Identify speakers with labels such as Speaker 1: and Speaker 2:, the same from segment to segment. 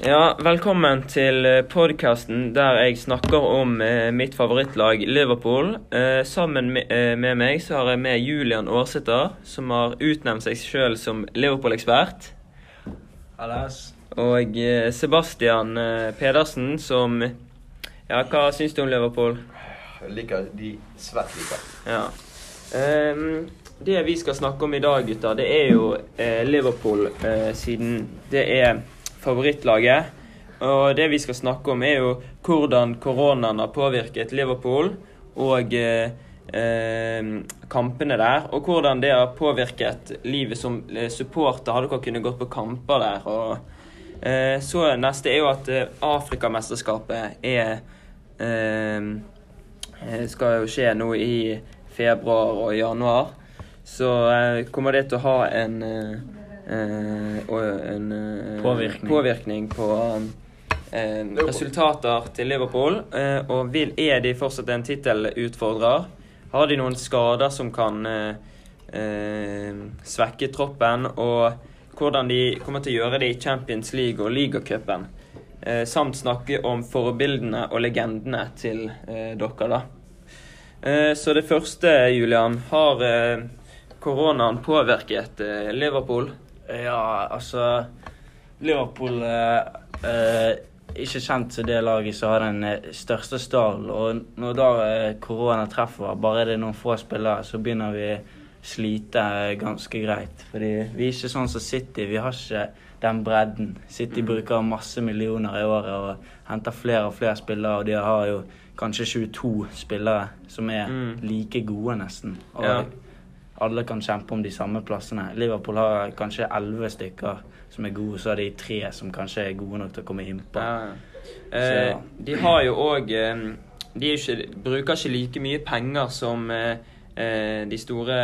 Speaker 1: Ja, velkommen til podkasten der jeg snakker om eh, mitt favorittlag Liverpool. Eh, sammen med, eh, med meg så har jeg med Julian Aarsæter, som har utnevnt seg sjøl som Liverpool-ekspert. Og eh, Sebastian eh, Pedersen, som Ja, hva syns du om Liverpool?
Speaker 2: Jeg liker de svært liker.
Speaker 1: Ja. Ehm, det vi skal snakke om i dag, gutter, det er jo eh, Liverpool, eh, siden det er favorittlaget. Og det vi skal snakke om, er jo hvordan koronaen har påvirket Liverpool og eh, eh, kampene der. Og hvordan det har påvirket livet som eh, supporter. Har dere kunnet gått på kamper der? Og eh, så neste er jo at eh, Afrikamesterskapet er eh, skal jo skje nå i februar og januar. Så kommer det til å ha en, en eh,
Speaker 3: Påvirkning.
Speaker 1: påvirkning på eh, resultater til Liverpool. Eh, og vil, er de fortsatt en tittelutfordrer? Har de noen skader som kan eh, eh, svekke troppen? Og hvordan de kommer til å gjøre det i Champions League og ligacupen? Eh, samt snakke om forbildene og legendene til eh, dere, da. Eh, så det første, Julian. Har eh, koronaen påvirket eh, Liverpool?
Speaker 3: Ja, altså Liverpool eh, eh, ikke kjent som det laget som har den eh, største stallen. Og når da eh, korona treffer, bare det er noen få spillere, så begynner vi slite eh, ganske greit. Fordi vi er ikke sånn som City. Vi har ikke den bredden. City bruker masse millioner i året og henter flere og flere spillere, og de har jo kanskje 22 spillere som er
Speaker 1: Mm.
Speaker 3: like gode, nesten. Og
Speaker 1: Ja.
Speaker 3: Alle kan kjempe om de samme plassene. Liverpool har kanskje elleve stykker som er gode, så har de tre som kanskje er gode nok til å komme innpå.
Speaker 1: Ja. Eh, de har jo òg eh, De er ikke, bruker ikke like mye penger som eh, eh, de store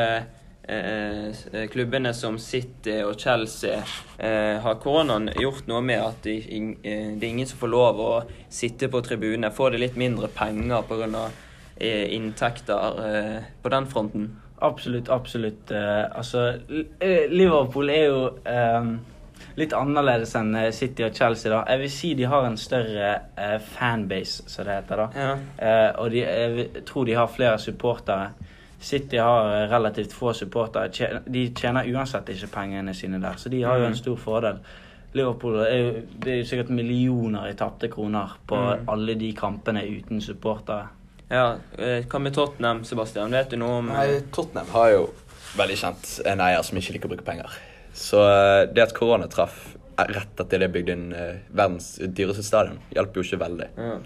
Speaker 1: eh, eh, klubbene som City og Chelsea. Har koronaen gjort noe med at de, det er ingen som får lov å sitte på tribunene? Får de litt mindre penger pga. Inntekter på den fronten?
Speaker 3: Absolutt, absolutt. Eh, altså, eh, Liverpool er jo eh, litt annerledes enn eh, City og Chelsea. da. Jeg vil si de har en større uh, fanbase, som det heter. da.
Speaker 1: Ja.
Speaker 3: Uh, og de, jeg tror de har flere supportere. City har relativt få supportere. De tjener uansett ikke pengene sine der, så de har jo en stor fordel. Liverpool er jo, det er jo sikkert millioner i tapte kroner på
Speaker 1: mm.
Speaker 3: alle de kampene uten supportere.
Speaker 1: Ja. Eh, hva med Tottenham, Sebastian? Vet du noe om eh,
Speaker 2: Nei, Tottenham har jo veldig kjent en eier som ikke liker å bruke penger. Så eh, det at korona traff eh, rett etter det bygde en eh, verdens dyreste stadion, hjalp jo ikke veldig.
Speaker 1: ja.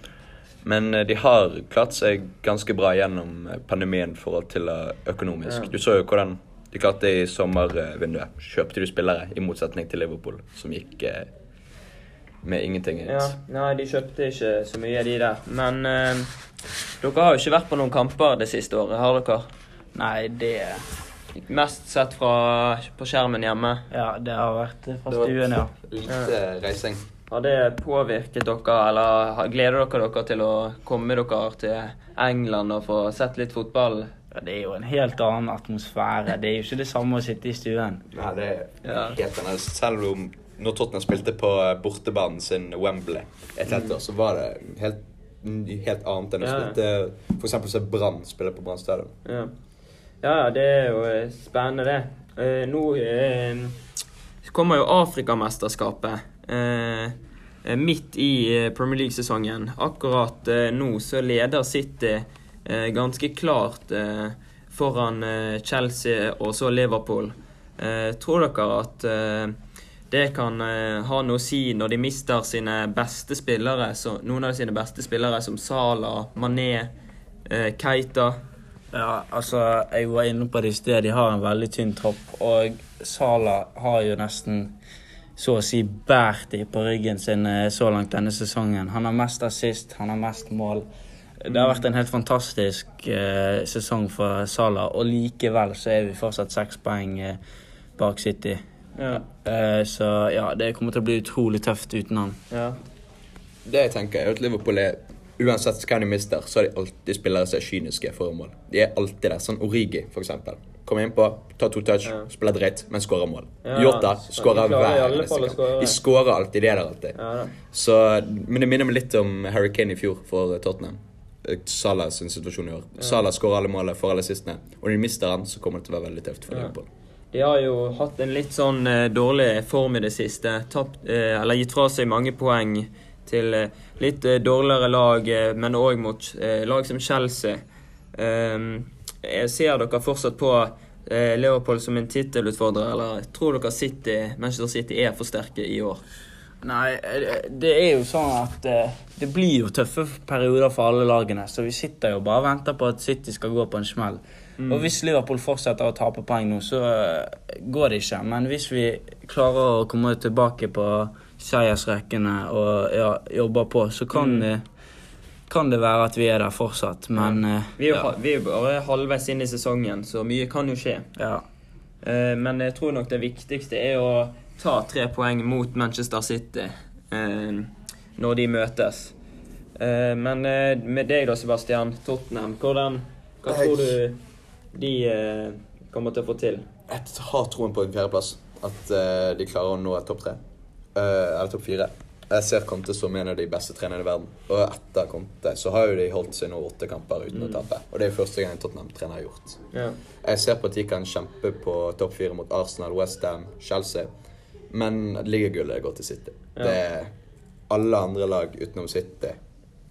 Speaker 2: Men eh, de har klart seg ganske bra gjennom eh, pandemien i forhold til eh, økonomisk.
Speaker 1: Ja.
Speaker 2: Du så jo hvordan de klarte det i sommervinduet. Kjøpte du spillere, i motsetning til Liverpool, som gikk eh, med ingenting ut.
Speaker 1: Ja, nei, de kjøpte ikke så mye, de der. Men eh, dere har jo ikke vært på noen kamper det siste året, har dere?
Speaker 3: Nei, det
Speaker 1: Mest sett fra, på skjermen hjemme.
Speaker 3: Ja, det har vært fra stuen, ja.
Speaker 2: Lite reising.
Speaker 1: Har det påvirket dere, eller gleder dere dere til å komme dere til England og få sett litt fotball?
Speaker 3: ja. Det er jo en helt annen atmosfære. Det er jo ikke det samme å sitte i stuen.
Speaker 2: Nei, det er helt annerledes. Selv om når Tottenham spilte på eh, bortebanen sin Wembley et helt år, så var det helt, helt annet enn å spille For eksempel se Brann spille på Brann stadion.
Speaker 1: Ja. ja, det er jo eh, spennende, det. Eh, nå eh, kommer jo Afrikamesterskapet. Eh, eh, midt i Premier League-sesongen. Akkurat eh, nå så leder City eh, ganske klart eh, foran Chelsea og så Liverpool. Eh, tror dere at det kan eh, ha noe å si når de mister sine beste spillere, så, noen av sine beste spillere som Salah, Mané, eh, Keita?
Speaker 3: Ja, altså, jeg var inne på det i sted. De har en veldig tynn tropp. Og Sala har jo nesten så å si båret de på ryggen sin eh, så langt denne sesongen. Han har mest assist, han har mest mål. Det har vært en helt fantastisk eh, sesong for Sala, og likevel så er vi fortsatt seks poeng eh, bak City.
Speaker 1: Ja.
Speaker 3: Eh, så ja, det kommer til å bli utrolig tøft uten han.
Speaker 1: ja.
Speaker 2: Det jeg tenker er at Liverpool er Uansett hvem de mister, så er de alltid spillere som er kyniske foran mål. De er alltid der. Sånn Origi, for eksempel. kommer innpå, tar to touch,
Speaker 1: Ja.
Speaker 2: spiller dritt, men skårer mål.
Speaker 1: Ja,
Speaker 2: Jota skårer hver
Speaker 1: alle
Speaker 2: eneste kamp. De skårer alltid. De er der alltid.
Speaker 1: Ja.
Speaker 2: Så, men det minner meg litt om Harry Kane i fjor for Tottenham. Eh, Salah sin situasjon i år. Salah skårer alle målene, får alle assistene. Og når de mister han, så kommer det til å være veldig tøft for
Speaker 1: Ja.
Speaker 2: Liverpool.
Speaker 1: De har jo hatt en litt sånn eh, dårlig form i det siste. Tapt, eh, eller gitt fra seg mange poeng til eh, litt dårligere lag, men òg mot lag som Chelsea. Ehm, jeg ser dere fortsatt på Liverpool som en tittelutfordrer, eller tror dere City, Manchester City er for sterke i år?
Speaker 3: Nei, det er jo sånn at det blir jo tøffe perioder for alle lagene. Så vi sitter jo bare og venter på at City skal gå på en smell. Og hvis Liverpool fortsetter å tape poeng nå, så eh, går det ikke. Men hvis vi klarer å komme tilbake på seiersrekkene og ja, jobber på, så kan, det, kan det være at vi er der fortsatt. Men ja.
Speaker 1: Vi er jo
Speaker 3: ja.
Speaker 1: vi er bare halvveis inn i sesongen, så mye kan jo skje.
Speaker 3: ja.
Speaker 1: Eh, Men jeg tror nok det viktigste er å ta tre poeng mot Manchester City eh, når de møtes. Eh, Men eh, med deg da, Sebastian. Tottenham. Hvordan, hva tror du de eh, kommer til å få til?
Speaker 2: Jeg har troen på en fjerdeplass. At eh, de klarer å nå topp tre. Eh, eller topp fire. Jeg ser Conte som en av de beste trenerne i verden. Og etter Conte så har jo de holdt seg nå åtte kamper uten å tape. Og det er første gang en Tottenham-trener har gjort.
Speaker 1: Ja.
Speaker 2: Jeg ser på at de kan kjempe på topp fire mot Arsenal, Westham, Chelsea. Men ligagullet går til City.
Speaker 1: Ja.
Speaker 2: Det er alle andre lag utenom City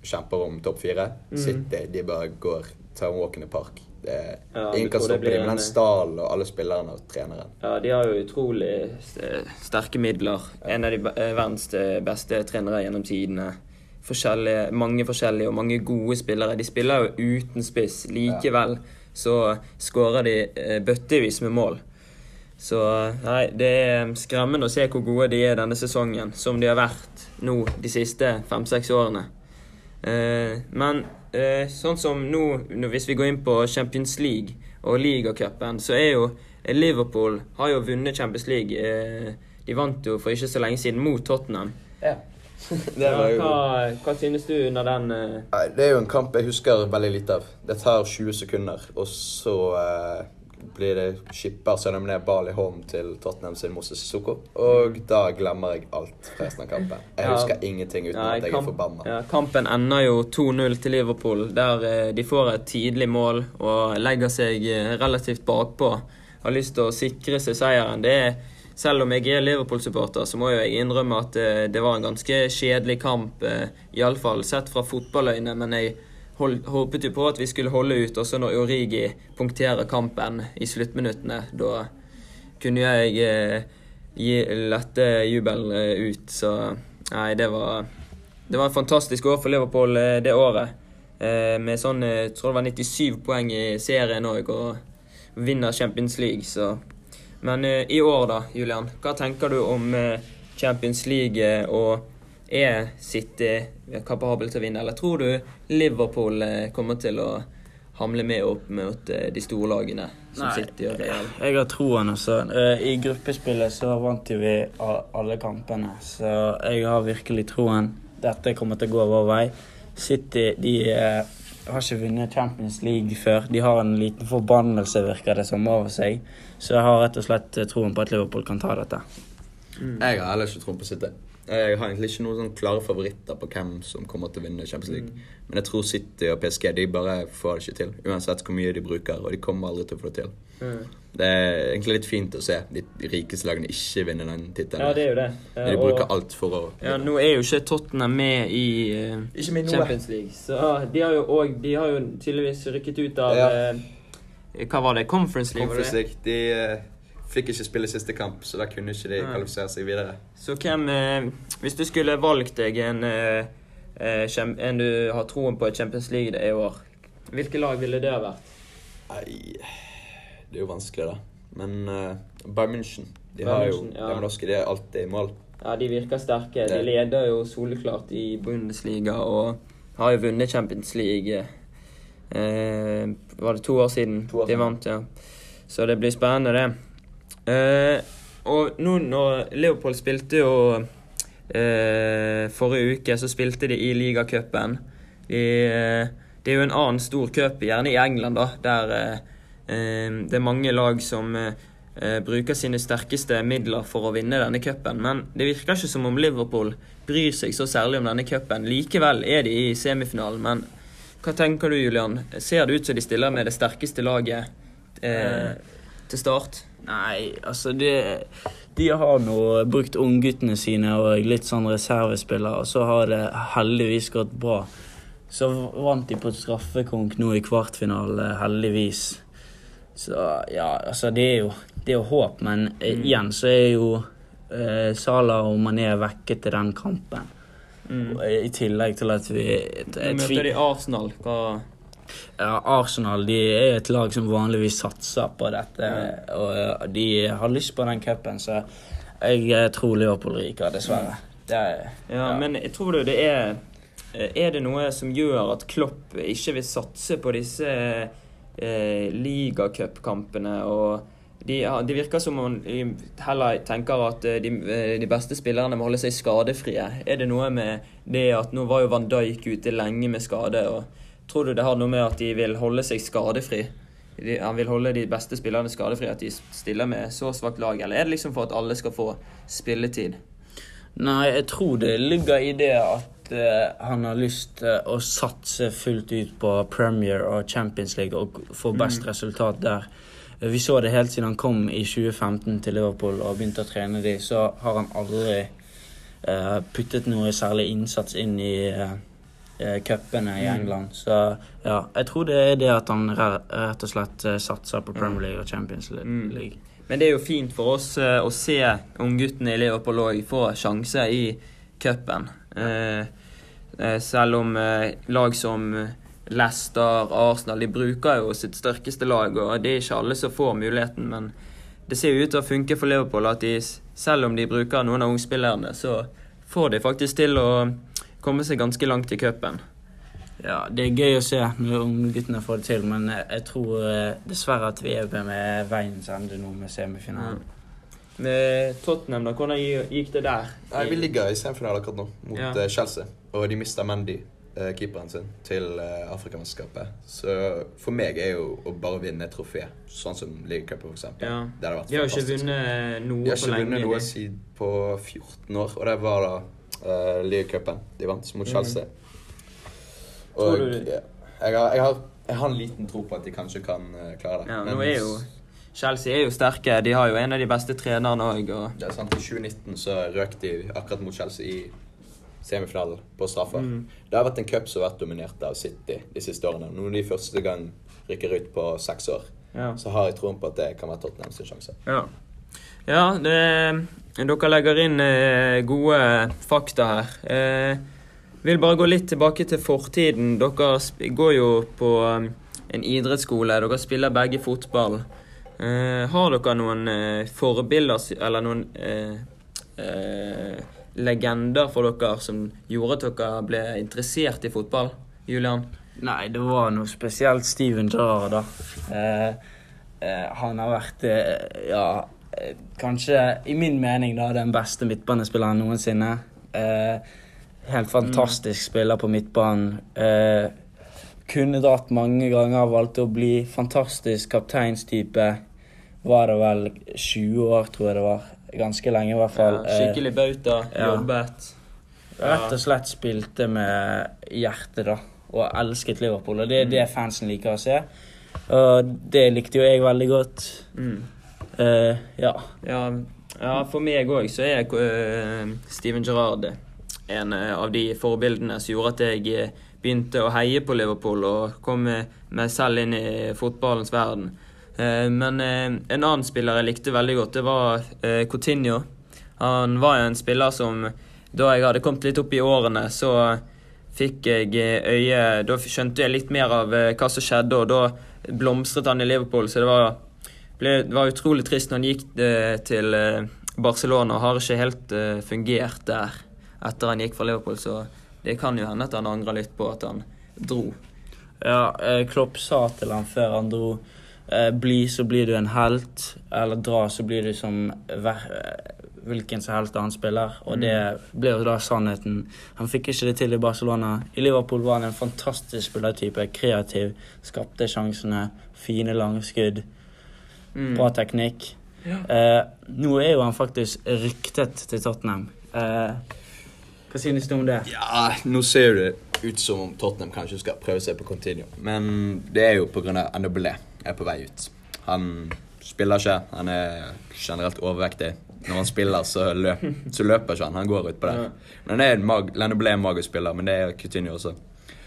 Speaker 2: kjemper om topp fire.
Speaker 1: Mm.
Speaker 2: City de bare går tar walk in the park. Er,
Speaker 1: Ja,
Speaker 2: ingen kan stoppe dem. Men
Speaker 1: en-
Speaker 2: den stallen og alle spillerne og treneren
Speaker 1: ja, de har jo utrolig sterke midler. En av de eh, verdens eh, beste trenere gjennom tidene. Forskjellige, mange forskjellige og mange gode spillere. De spiller jo uten spiss. Likevel så skårer de eh, bøttevis med mål. Så nei, det er skremmende å se hvor gode de er denne sesongen, som de har vært nå de siste fem-seks årene. Eh, men eh, sånn som nå, nå, hvis vi går inn på Champions League og ligacupen, så er jo Liverpool har jo vunnet Champions League. Eh, de vant jo for ikke så lenge siden mot Tottenham.
Speaker 2: Ja.
Speaker 1: Ja, hva, hva synes du under den eh,
Speaker 2: Det er jo en kamp jeg husker veldig lite av. Det tar 20 sekunder, og så eh, blir det skipper Sønnem ned ball i hånden til Tottenham sin Moses Sissoko. Og da glemmer jeg alt resten av kampen. Jeg
Speaker 1: Ja.
Speaker 2: husker ingenting uten
Speaker 1: Nei,
Speaker 2: at jeg
Speaker 1: kamp-
Speaker 2: er forbanna.
Speaker 1: Ja, kampen ender jo 2-0 til Liverpool, der eh, de får et tidlig mål og legger seg eh, relativt bakpå. Har lyst til å sikre seg seieren. Det er, selv om jeg er Liverpool-supporter, så må jeg innrømme at eh, det var en ganske kjedelig kamp. Iallfall sett fra fotballøyne, men jeg håpet jo på at vi skulle holde ut. Også når Origi punkterer kampen i sluttminuttene. Da kunne jeg eh, gi lette jubel eh, ut. Så nei, det var det var et fantastisk år for Liverpool eh, det året. Eh, med sånn, jeg tror det var 97 poeng i serien òg, og vinner Champions League, så Men i år, da, Julian. Hva tenker du om Champions League, og er City kapabel til å vinne, eller tror du Liverpool eh, kommer til å hamle med opp mot eh, de store lagene, som
Speaker 3: Nei.
Speaker 1: City og Real?
Speaker 3: Jeg har troen, altså. Eh, I gruppespillet så vant jo vi alle kampene, så jeg har virkelig troen. Dette kommer til å gå vår vei. City de eh, har ikke vunnet Champions League før. De har en liten forbannelse, virker det som, over seg. Så jeg har rett og slett eh, troen på at Liverpool kan ta dette.
Speaker 2: Jeg har heller ikke troen på City. Jeg har egentlig ikke noen sånn klare favoritter på hvem som kommer til å vinne Champions League. Men jeg tror City og PSG de bare får det ikke til, uansett hvor mye de bruker. Og de kommer aldri til å få det til.
Speaker 1: Mm.
Speaker 2: Det er egentlig litt fint å se de rikeste lagene ikke vinne den tittelen.
Speaker 1: Ja, det er jo det. Eh,
Speaker 2: De
Speaker 1: og-
Speaker 2: bruker alt for å
Speaker 1: Ja, nå er jo ikke Tottenham med i uh,
Speaker 2: Ikke med.
Speaker 1: Champions League, så de har jo òg De har jo tydeligvis rykket ut av
Speaker 2: Ja.
Speaker 1: uh, Hva var det? Conference League?
Speaker 2: Conference
Speaker 1: var det?
Speaker 2: League. De eh, fikk ikke spille siste kamp, så da kunne ikke de kvalifisere seg videre.
Speaker 1: Så hvem eh, Hvis du skulle valgt deg en, eh, eh, en du har troen på i Champions League i år, hvilke lag ville det ha vært?
Speaker 2: Nei, det er jo vanskelig, da. Men uh, Bayern München de
Speaker 1: Bayern
Speaker 2: har jo
Speaker 1: ja.
Speaker 2: de norske, de er alltid i mål.
Speaker 1: Ja, De virker sterke. De leder jo soleklart i Bundesliga og har jo vunnet Champions League. Eh, var det to år siden
Speaker 2: To år
Speaker 1: de vant, ja. Så det blir spennende, det. Eh, og nå når Leopold spilte jo eh, Forrige uke så spilte de i ligacupen. De, eh, det er jo en annen stor cup, gjerne i England, da, der eh, eh, det er mange lag som eh, bruker sine sterkeste midler for å vinne denne cupen. Men det virker ikke som om Liverpool bryr seg så særlig om denne cupen. Likevel er de i semifinalen. Men hva tenker du, Julian? Ser det ut som de stiller med det sterkeste laget eh, til start?
Speaker 3: Nei, altså det De har nå brukt ungguttene sine og litt sånn reservespillere, og så har det heldigvis gått bra. Så vant de på straffekonk nå i kvartfinale, heldigvis. Så ja, altså det er jo, det er jo håp, men eh,
Speaker 1: Mm.
Speaker 3: igjen så er jo eh, Salah og Mané vekke til den kampen.
Speaker 1: Mm.
Speaker 3: I tillegg til at vi et, et,
Speaker 1: møter de Arsenal. Hva
Speaker 3: Arsenal de er et lag som vanligvis satser på dette, og de har lyst på den cupen, så jeg tror Leopold ryker, dessverre. Det er,
Speaker 1: Ja, men jeg tror det er eh, Er det noe som gjør at Klopp ikke vil satse på disse eh, ligacupkampene og de, ja, det virker som om de heller tenker at eh, de, eh, de beste spillerne må holde seg skadefrie. Er det noe med det at nå var jo Van Dijk ute lenge med skade, og tror du det har noe med at de vil holde seg skadefri? De, han vil holde de beste spillerne skadefri, at de stiller med så svakt lag, eller er det liksom for at alle skal få spilletid?
Speaker 3: Nei, jeg tror det ligger i det at uh, han har lyst til å satse fullt ut på Premier og Champions League og få best resultat der. Eh, Vi så det helt siden han kom i 2015 til Liverpool og begynte å trene de, så har han aldri uh, puttet noe særlig innsats inn i eh, eh, cupene i England. Så ja, jeg tror det er det at han rett og slett eh, satser på Premier League og Champions League.
Speaker 1: Mm.
Speaker 3: League.
Speaker 1: Men det er jo fint for oss eh, å se ungguttene i Liverpool òg få sjanse i cupen. Eh, eh, selv om eh, lag som Leicester, Arsenal, de bruker jo sitt sterkeste lag, og det er ikke alle som får muligheten. Men det ser jo ut til å funke for Liverpool at de, selv om de bruker noen av ungspillerne, så får de faktisk til å komme seg ganske langt i cupen.
Speaker 3: Ja, det er gøy å se når ungguttene får det til, men jeg, tror eh, dessverre at vi er med veiens ende nå med semifinalen.
Speaker 1: Med Tottenham, da, hvordan gikk det der?
Speaker 2: Nei, Vi ligger i semifinalen akkurat nå, mot
Speaker 1: Ja.
Speaker 2: eh, Chelsea. Og de mista Mendy, eh, keeperen sin, til Afrikamesterskapet. Så for meg er jo å bare vinne et trofé, sånn som ligacupen f.eks.
Speaker 1: Ja.
Speaker 2: Det hadde vært
Speaker 1: De har jo ikke vunnet noe på lenge.
Speaker 2: De har ikke vunnet noe siden på 14 år, og det var da uh, ligacupen de vant mot
Speaker 1: Mhm.
Speaker 2: Chelsea.
Speaker 1: Tror
Speaker 2: Og
Speaker 1: du-
Speaker 2: ja, jeg, har, jeg, har, jeg har en liten tro på at de kanskje kan eh, klare det.
Speaker 1: Ja, nå er jo Chelsea er jo sterke. De har jo en av de beste trenerne òg. Og...
Speaker 2: det er sant, I 2019 så røk de akkurat mot Chelsea i semifinalen på straffer.
Speaker 1: Mm.
Speaker 2: Det har vært en cup som har vært dominert av City de siste årene. Nå er de første gang rykker ut på seks år.
Speaker 1: Ja.
Speaker 2: Så har jeg troen på at det kan være Tottenham sin sjanse.
Speaker 1: Ja, ja det, dere legger inn eh, gode fakta her. Jeg vil bare gå litt tilbake til fortiden. Dere går jo på um, en idrettsskole. Dere spiller begge fotball. Eh, har dere noen eh, forbilder, eller noen eh, eh, legender for dere som gjorde at dere ble interessert i fotball? Julian?
Speaker 3: Nei, det var noe spesielt Steven Gerrard, da. Eh, eh, han har vært, eh, ja eh, Kanskje, i min mening, da, den beste midtbanespilleren noensinne. Eh, helt fantastisk spiller på midtbanen. Eh, kunne dratt mange ganger, valgte å bli fantastisk kapteinstype. Var det vel 20 år, tror jeg det var. Ganske lenge, i hvert fall.
Speaker 1: Ja, skikkelig bauta.
Speaker 3: ja.
Speaker 1: Jobbet.
Speaker 3: Rett og slett spilte med hjertet, da. Og elsket Liverpool. Og det er det fansen liker å se. Og det likte jo jeg veldig godt.
Speaker 1: Mm.
Speaker 3: Eh, ja.
Speaker 1: Ja, ja, for meg òg så er uh, Steven Gerrard en eh, av de forbildene som gjorde at jeg begynte å heie på Liverpool og kom meg selv inn i fotballens verden. Men en annen spiller jeg likte veldig godt, det var Coutinho. Han var en spiller som da jeg hadde kommet litt opp i årene, så fikk jeg øye Da skjønte jeg litt mer av hva som skjedde, og da blomstret han i Liverpool. Så det var, ble, det var utrolig trist når han gikk eh, til eh, Barcelona og har ikke helt eh, fungert der etter han gikk fra Liverpool. Så det kan jo hende at han angrer litt på at han dro.
Speaker 3: ja Klopp sa til han før han dro bli, så blir du en helt. Eller dra, så blir du som hvilken som helst annen spiller. Og det ble jo da sannheten. Han fikk ikke det til i Barcelona. I Liverpool var han en fantastisk spillertype. Kreativ, skapte sjansene, fine lange skudd,
Speaker 1: Mm.
Speaker 3: bra teknikk. Eh, nå er jo han faktisk ryktet til Tottenham. Eh, hva synes du om det?
Speaker 2: Ja, nå ser det ut som om Tottenham kanskje skal prøve seg på Continuo. Men det er jo pga. Ndoblé er på vei ut. Han spiller ikke. Han er generelt overvektig. Når han spiller, så, løp, så løper ikke han. Han går utpå der.
Speaker 1: Ja.
Speaker 2: Men han er en mag, er en magisk spiller, men det er Coutinho også.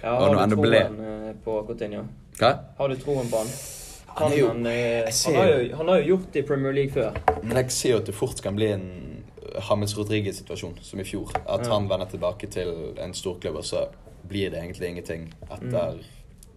Speaker 1: Ja, har
Speaker 2: og
Speaker 1: du troen eh, på Coutinho?
Speaker 2: Hva?
Speaker 1: Har du troen på han?
Speaker 2: Han
Speaker 1: Han,
Speaker 2: jo-
Speaker 1: han, eh, han, har
Speaker 2: jo-
Speaker 1: han har jo gjort det i Premier League før.
Speaker 2: Men jeg ser jo at det fort kan bli en James Rodriguez-situasjon, som i fjor. At
Speaker 1: Ja.
Speaker 2: han vender tilbake til en storklubb, og så blir det egentlig ingenting etter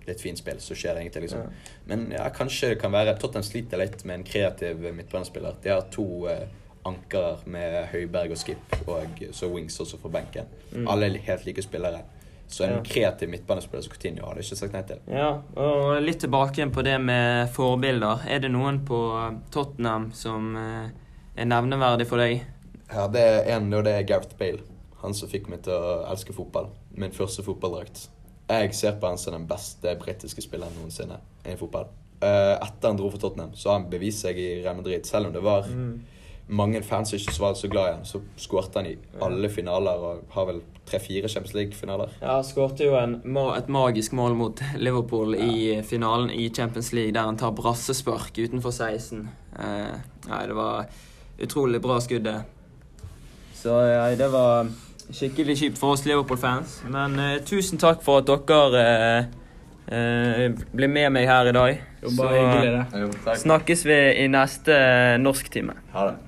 Speaker 2: litt fint spill. Så skjer det ingenting, liksom.
Speaker 1: Ja.
Speaker 2: Men ja, kanskje det kan være Tottenham sliter litt med en kreativ midtbanespiller. De har to eh, ankere med Høiberg og Skip, og så Wings også fra benken.
Speaker 1: Mm.
Speaker 2: Alle helt like spillere. Så en
Speaker 1: Ja.
Speaker 2: kreativ midtbanespiller som Coutinho hadde jeg ikke sagt nei til.
Speaker 1: Ja, og litt tilbake igjen på det med forbilder. Er det noen på Tottenham som eh, er nevneverdig for deg?
Speaker 2: Ja, det er en, og det er Gareth Bale. Han som fikk meg til å elske fotball. Min første fotballdrakt. Jeg ser på han som den beste britiske spilleren noensinne i fotball. Eh, etter han dro for Tottenham, så har han bevist seg i Real Madrid. Selv om det var mange fans som ikke var så glad i han, så skårte han i alle finaler og har vel tre-fire Champions League-finaler.
Speaker 1: Ja, skårte jo en, et magisk mål mot Liverpool i finalen i Champions League, der han tar brassespark utenfor 16. Eh, nei, det var utrolig bra skudd, det. Så ja, det var skikkelig kjipt for oss Liverpool-fans. Men eh, tusen takk for at dere eh, Uh, bli med meg her i dag.
Speaker 3: Jo, bare bare hyggelig, det.
Speaker 2: Jo,
Speaker 1: snakkes vi i neste norsktime.
Speaker 2: Ha det.